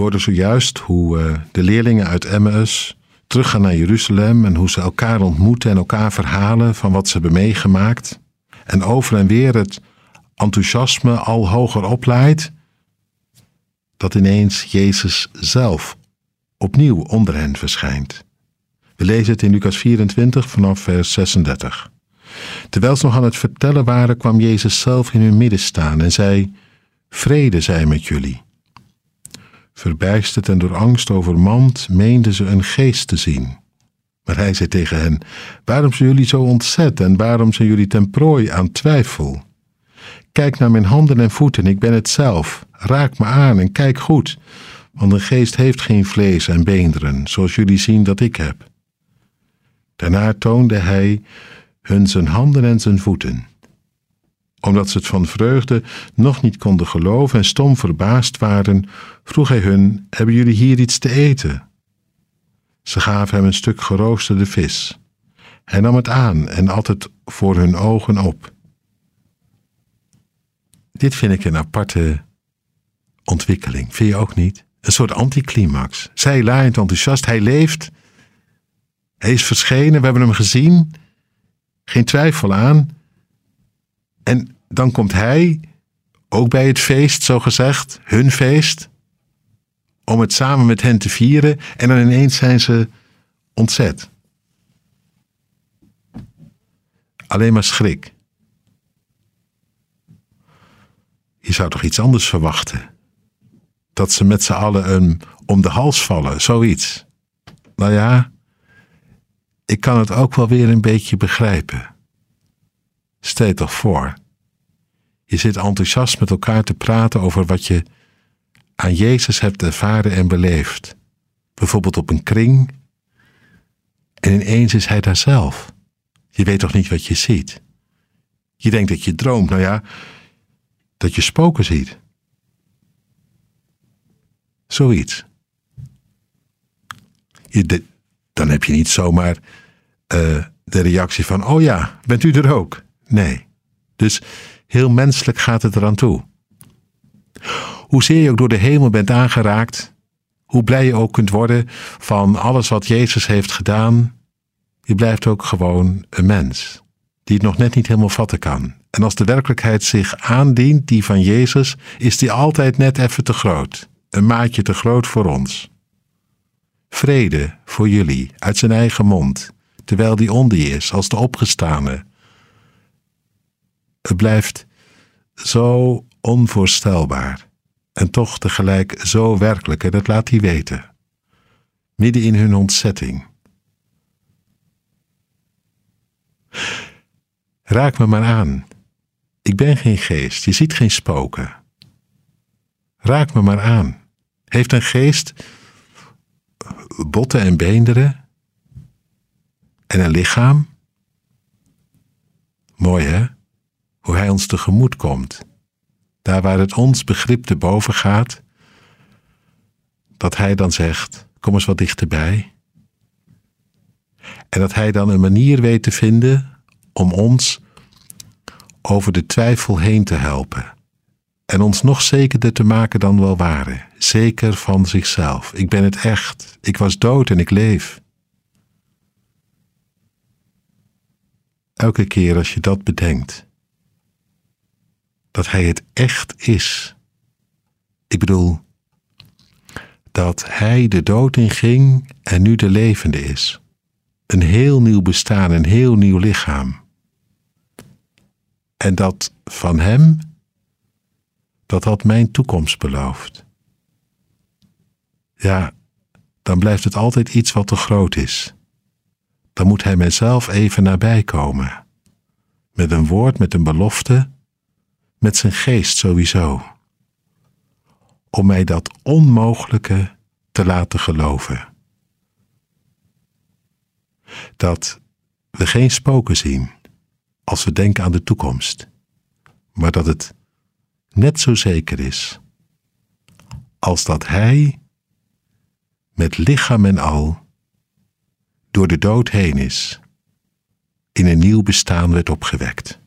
hoorden zojuist hoe eh, de leerlingen uit Emmaus teruggaan naar Jeruzalem en hoe ze elkaar ontmoeten en elkaar verhalen van wat ze hebben meegemaakt. En over en weer het enthousiasme al hoger opleidt, dat ineens Jezus zelf opnieuw onder hen verschijnt. We lezen het in Lucas 24 vanaf vers 36. Terwijl ze nog aan het vertellen waren, kwam Jezus zelf in hun midden staan en zei: Vrede zij met jullie. Verbijsterd en door angst overmand, meenden ze een geest te zien. Maar hij zei tegen hen: Waarom zijn jullie zo ontzet en waarom zijn jullie ten prooi aan twijfel? Kijk naar mijn handen en voeten, ik ben het zelf. Raak me aan en kijk goed, want een geest heeft geen vlees en beenderen, zoals jullie zien dat ik heb. Daarna toonde hij hun zijn handen en zijn voeten. Omdat ze het van vreugde nog niet konden geloven en stom verbaasd waren, vroeg hij hun: Hebben jullie hier iets te eten? Ze gaven hem een stuk geroosterde vis. Hij nam het aan en at het voor hun ogen op. Dit vind ik een aparte ontwikkeling. Vind je ook niet? Een soort anticlimax. Zij laaiend enthousiast, hij leeft. Hij is verschenen, we hebben hem gezien. Geen twijfel aan. En dan komt hij, ook bij het feest, zo gezegd, hun feest, om het samen met hen te vieren. En dan ineens zijn ze ontzet. Alleen maar schrik. Je zou toch iets anders verwachten? Dat ze met z'n allen een om de hals vallen, zoiets. Nou ja, ik kan het ook wel weer een beetje begrijpen. Toch voor. Je zit enthousiast met elkaar te praten over wat je aan Jezus hebt ervaren en beleefd. Bijvoorbeeld op een kring. En ineens is hij daar zelf. Je weet toch niet wat je ziet? Je denkt dat je droomt, nou ja, dat je spoken ziet. Zoiets. Je, dan heb je niet zomaar uh, de reactie van: Oh ja, bent u er ook? Nee. Dus heel menselijk gaat het eraan toe. Hoezeer je ook door de hemel bent aangeraakt, hoe blij je ook kunt worden van alles wat Jezus heeft gedaan, je blijft ook gewoon een mens die het nog net niet helemaal vatten kan. En als de werkelijkheid zich aandient, die van Jezus, is die altijd net even te groot. Een maatje te groot voor ons. Vrede voor jullie uit zijn eigen mond, terwijl die onder is als de opgestane. Het blijft zo onvoorstelbaar en toch tegelijk zo werkelijk en dat laat hij weten. Midden in hun ontzetting. Raak me maar aan. Ik ben geen geest, je ziet geen spoken. Raak me maar aan. Heeft een geest botten en beenderen en een lichaam? Mooi hè? Hoe hij ons tegemoet komt. Daar waar het ons begrip te boven gaat, dat hij dan zegt: Kom eens wat dichterbij. En dat hij dan een manier weet te vinden om ons over de twijfel heen te helpen en ons nog zekerder te maken dan we waren, zeker van zichzelf. Ik ben het echt, ik was dood en ik leef. Elke keer als je dat bedenkt, dat Hij het echt is. Ik bedoel, dat Hij de dood inging en nu de levende is. Een heel nieuw bestaan, een heel nieuw lichaam. En dat van Hem dat had mijn toekomst beloofd. Ja, dan blijft het altijd iets wat te groot is. Dan moet hij mijzelf even nabij komen. Met een woord, met een belofte, met zijn geest sowieso. Om mij dat onmogelijke te laten geloven. Dat we geen spoken zien als we denken aan de toekomst, maar dat het net zo zeker is als dat Hij met lichaam en al door de dood heen is, in een nieuw bestaan werd opgewekt.